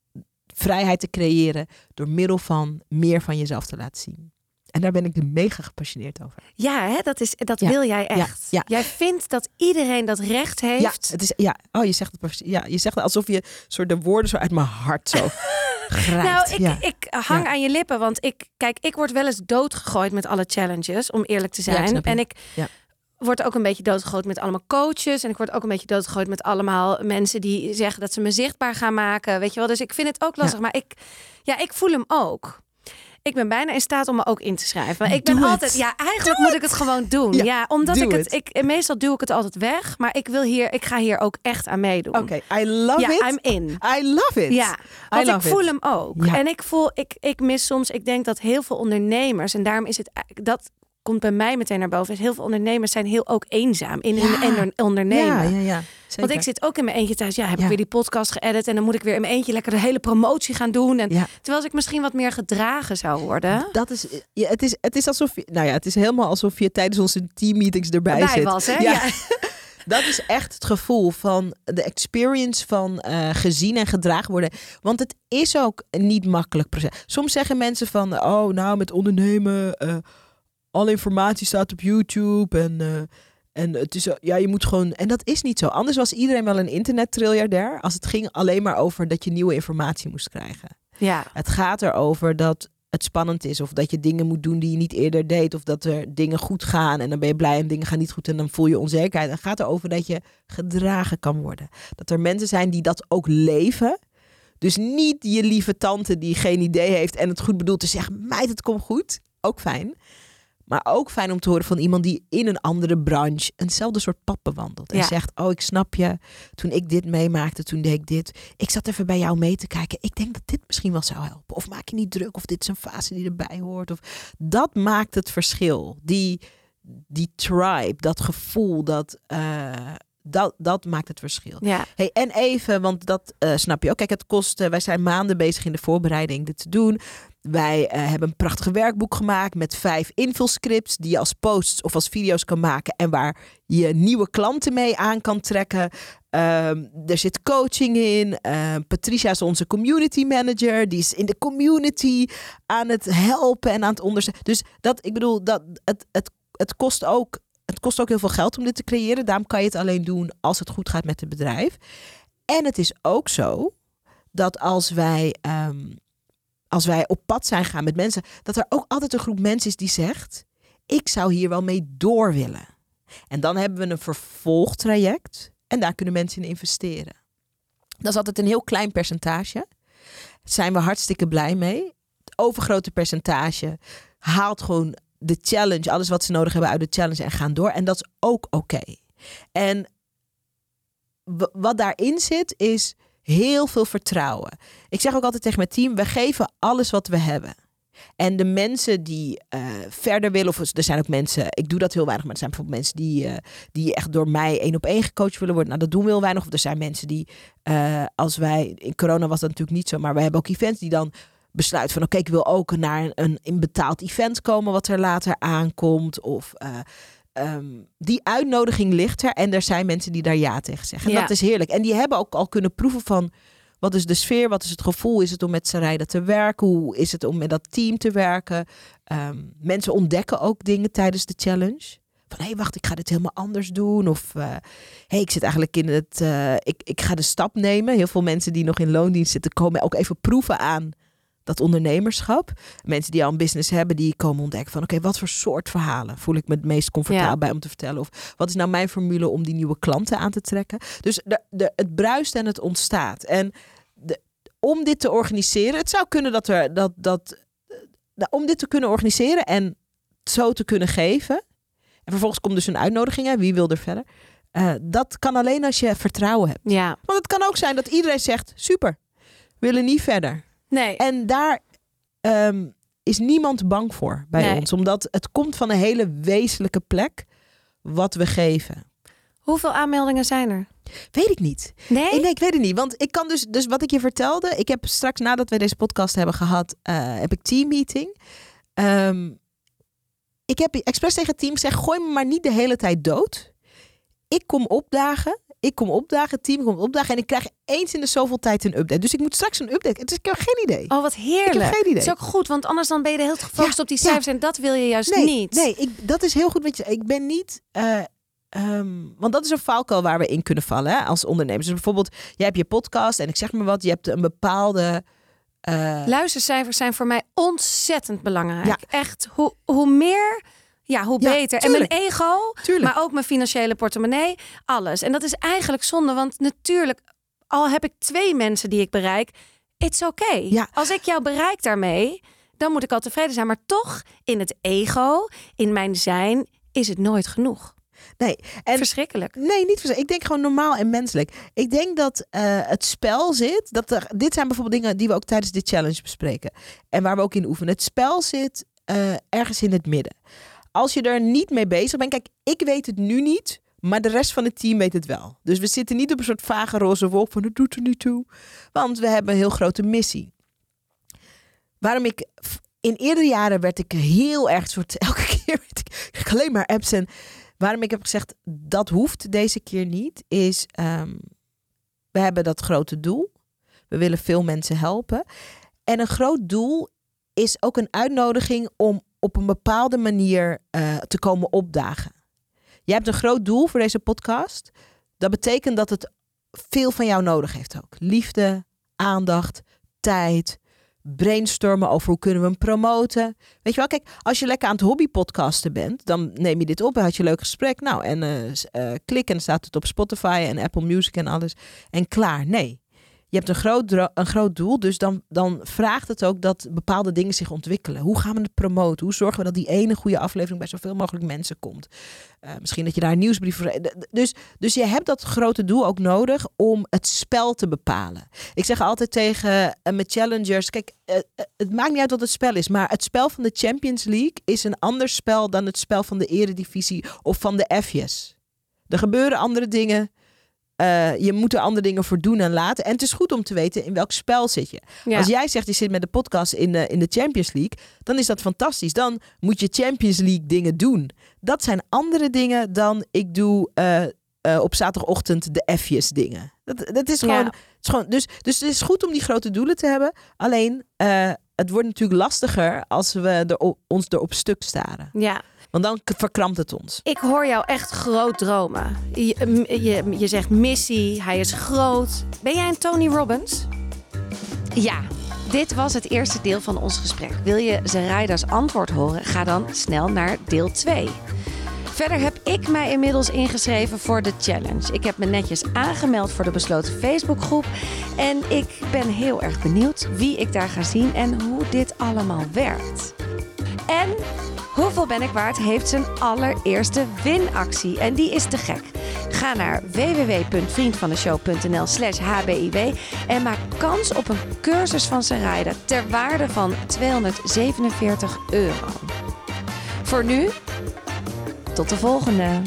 vrijheid te creëren door middel van meer van jezelf te laten zien. En daar ben ik mega gepassioneerd over. ja hè, dat, is, dat Ja. wil jij echt. ja. Jij vindt dat iedereen dat recht Ja, heeft. het is, ja, oh, je zegt het. Ja, je zegt het alsof je soort de woorden zo uit mijn hart zo grijpt. Nou, ik, ja. ik hang Ja. aan je lippen, want ik, kijk, ik word wel eens doodgegooid met alle challenges, om eerlijk te Ja, ik zijn. en ik Ja. word ook een beetje doodgegooid met allemaal coaches. En ik word ook een beetje doodgegooid met allemaal mensen die zeggen dat ze me zichtbaar gaan maken. Weet je wel, dus ik vind het ook lastig. Maar ik, ja, ik voel hem ook. Ik ben bijna in staat om me ook in te schrijven. Maar ik ben Doe het. altijd, ja, eigenlijk moet ik het gewoon doen. Ja, Ja, omdat doe ik het, ik, meestal duw ik het altijd weg. Maar ik wil hier, ik ga hier ook echt aan meedoen. Oké, I love ja, it. I'm in. I love it. Ja, want ik voel it. hem ook. Ja. En ik voel, ik, ik mis soms, ik denk dat heel veel ondernemers, en daarom is het, dat komt bij mij meteen naar boven, is heel veel ondernemers zijn heel ook eenzaam in hun ondernemen. Ja, ja, ja. Want ik zit ook in mijn eentje thuis. Ja, heb Ja. ik weer die podcast geëdit en dan moet ik weer in mijn eentje lekker de hele promotie gaan doen. En, Ja. Terwijl ik misschien wat meer gedragen zou worden. Dat is, ja, het is, het is alsof je, nou ja, het is helemaal alsof je tijdens onze teammeetings erbij Bij zit. was, hè? Ja. Dat is echt het gevoel van de experience van eh, gezien en gedragen worden. Want het is ook niet makkelijk proces. Soms zeggen mensen van, oh nou met ondernemen, eh, alle informatie staat op YouTube en, eh, en het is, ja je moet gewoon, en dat is niet zo. Anders was iedereen wel een internettriljardair als het ging alleen maar over dat je nieuwe informatie moest krijgen. ja. Het gaat erover dat het spannend is. Of dat je dingen moet doen die je niet eerder deed. Of dat er dingen goed gaan en dan ben je blij en dingen gaan niet goed en dan voel je onzekerheid. Het gaat erover dat je gedragen kan worden. Dat er mensen zijn die dat ook leven. Dus niet je lieve tante die geen idee heeft en het goed bedoelt te zeggen, meid het komt goed. Ook fijn. Maar ook fijn om te horen van iemand die in een andere branche eenzelfde soort pad bewandelt. En Ja. zegt, oh ik snap je, toen ik dit meemaakte, toen deed ik dit. Ik zat even bij jou mee te kijken. Ik denk dat dit misschien wel zou helpen. Of maak je niet druk, of dit is een fase die erbij hoort. Of... Dat maakt het verschil. Die, die tribe, dat gevoel, dat, eh, dat, dat maakt het verschil. ja. Hey, en even, want dat eh, snap je ook. Kijk, het kost. eh, wij zijn maanden bezig in de voorbereiding dit te doen. Wij eh, hebben een prachtig werkboek gemaakt met vijf invulscripts die je als posts of als video's kan maken en waar je nieuwe klanten mee aan kan trekken. Ehm, er zit coaching in. Ehm, Patricia is onze community manager. Die is in de community aan het helpen en aan het ondersteunen. Dus dat, ik bedoel, dat, het, het, het, kost ook, het kost ook heel veel geld om dit te creëren. Daarom kan je het alleen doen als het goed gaat met het bedrijf. En het is ook zo dat als wij, ehm, als wij op pad zijn gaan met mensen, dat er ook altijd een groep mensen is die zegt: Ik zou hier wel mee door willen. En dan hebben we een vervolgtraject en daar kunnen mensen in investeren. Dat is altijd een heel klein percentage. Daar zijn we hartstikke blij mee. Het overgrote percentage haalt gewoon de challenge, alles wat ze nodig hebben uit de challenge en gaan door. En dat is ook oké. En wat daarin zit is heel veel vertrouwen. Ik zeg ook altijd tegen mijn team, we geven alles wat we hebben. En de mensen die eh, verder willen, of er zijn ook mensen, ik doe dat heel weinig, maar er zijn bijvoorbeeld mensen die, eh, die echt door mij één op één gecoacht willen worden. Nou, dat doen we heel weinig. Of er zijn mensen die, eh, als wij, in corona was dat natuurlijk niet zo, maar wij hebben ook events die dan besluiten van oké, ik wil ook naar een, een, betaald event komen wat er later aankomt. Of ehm, die uitnodiging ligt er en er zijn mensen die daar ja tegen zeggen. En Ja. dat is heerlijk. En die hebben ook al kunnen proeven van wat is de sfeer, wat is het gevoel, is het om met Sarayda te werken, hoe is het om met dat team te werken. Ehm, mensen ontdekken ook dingen tijdens de challenge. Van hé, hey, wacht, ik ga dit helemaal anders doen. Of hé, hey, ik zit eigenlijk in het. eh, ik, ik ga de stap nemen. Heel veel mensen die nog in loondienst zitten, komen ook even proeven aan dat ondernemerschap. Mensen die al een business hebben, die komen ontdekken van oké, wat voor soort verhalen voel ik me het meest comfortabel Ja. bij om te vertellen? Of wat is nou mijn formule om die nieuwe klanten aan te trekken? Dus de, de, het bruist en het ontstaat. En de, om dit te organiseren, het zou kunnen dat er dat, dat eh, om dit te kunnen organiseren en zo te kunnen geven. En vervolgens komt dus een uitnodiging. Hè, wie wil er verder? Eh, dat kan alleen als je vertrouwen hebt. Ja. Want het kan ook zijn dat iedereen zegt: super, willen niet verder. Nee. En daar ehm, is niemand bang voor bij Nee. ons. Omdat het komt van een hele wezenlijke plek wat we geven. Hoeveel aanmeldingen zijn er? Weet ik niet. Nee? Ik, nee, ik weet het niet. Want ik kan dus, dus wat ik je vertelde. Ik heb straks nadat we deze podcast hebben gehad, eh, heb ik teammeeting. Ehm ik heb expres tegen het team gezegd, gooi me maar niet de hele tijd dood. Ik kom opdagen. Ik kom opdagen, het team komt opdagen. En ik krijg eens in de zoveel tijd een update. Dus ik moet straks een update. Dus ik heb geen idee. Oh, wat heerlijk. Ik heb geen idee. Dat is ook goed, want anders dan ben je de hele tijd gefocust Ja, op die ja. cijfers. En dat wil je juist nee, niet. Nee, ik, dat is heel goed wat je. Ik ben niet... eh, ehm, want dat is een valkuil waar we in kunnen vallen hè, als ondernemers. Dus bijvoorbeeld, jij hebt je podcast en ik zeg maar wat. Je hebt een bepaalde Eh, Luistercijfers zijn voor mij ontzettend belangrijk. Ja. Echt, hoe, hoe meer, ja, hoe Ja, beter. En mijn ego, tuurlijk. maar ook mijn financiële portemonnee, alles. En dat is eigenlijk zonde, want natuurlijk, al heb ik twee mensen die ik bereik, it's oké. Ja. Als ik jou bereik daarmee, dan moet ik al tevreden zijn. Maar toch, in het ego, in mijn zijn, is het nooit genoeg. nee, en Verschrikkelijk. Nee, niet verzet. Ik denk gewoon normaal en menselijk. Ik denk dat eh, het spel zit. Dat er, dit zijn bijvoorbeeld dingen die we ook tijdens dit challenge bespreken. En waar we ook in oefenen. Het spel zit eh, ergens in het midden. Als je er niet mee bezig bent. Kijk, ik weet het nu niet. Maar de rest van het team weet het wel. Dus we zitten niet op een soort vage roze wolk van het doet er niet toe. Want we hebben een heel grote missie. Waarom ik in eerdere jaren werd ik heel erg soort elke keer ik, alleen maar apps en waarom ik heb gezegd dat hoeft deze keer niet is ehm, we hebben dat grote doel. We willen veel mensen helpen en een groot doel is ook een uitnodiging om op een bepaalde manier eh, te komen opdagen. Je hebt een groot doel voor deze podcast. Dat betekent dat het veel van jou nodig heeft ook. Liefde, aandacht, tijd, brainstormen over hoe kunnen we hem promoten. Weet je wel, kijk, als je lekker aan het hobbypodcasten bent, dan neem je dit op en had je een leuk gesprek. Nou, en eh, eh, klik en staat het op Spotify en Apple Music en alles. En klaar. Nee. Je hebt een groot, een groot doel, dus dan, dan vraagt het ook dat bepaalde dingen zich ontwikkelen. Hoe gaan we het promoten? Hoe zorgen we dat die ene goede aflevering bij zoveel mogelijk mensen komt? Eh, misschien dat je daar een nieuwsbrief voor. d- Dus, dus je hebt dat grote doel ook nodig om het spel te bepalen. Ik zeg altijd tegen eh, mijn challengers: kijk, eh, eh, het maakt niet uit wat het spel is, maar het spel van de Champions League is een ander spel dan het spel van de Eredivisie of van de F's. Er gebeuren andere dingen. Eh, je moet er andere dingen voor doen en laten. En het is goed om te weten in welk spel zit je. Ja. Als jij zegt je zit met de podcast in de, in de Champions League, dan is dat fantastisch. Dan moet je Champions League dingen doen. Dat zijn andere dingen dan ik doe eh, eh, op zaterdagochtend de F'jes dingen. Dat, dat is gewoon, Ja. het is gewoon dus, dus het is goed om die grote doelen te hebben. Alleen, eh, het wordt natuurlijk lastiger als we er, ons erop stuk staren. ja. Want dan verkrampt het ons. Ik hoor jou echt groot dromen. Je, je, je zegt missie, hij is groot. Ben jij een Tony Robbins? Ja, dit was het eerste deel van ons gesprek. Wil je Zaraida's antwoord horen? Ga dan snel naar deel 2. Verder heb ik mij inmiddels ingeschreven voor de challenge. Ik heb me netjes aangemeld voor de besloten Facebookgroep. En ik ben heel erg benieuwd wie ik daar ga zien en hoe dit allemaal werkt. En Hoeveel ben ik waard heeft zijn allereerste winactie. En die is te gek. Ga naar www.vriendvandeshow.nl slash hbiw en maak kans op een cursus van Sarayda ter waarde van 247 euro. Voor nu, tot de volgende.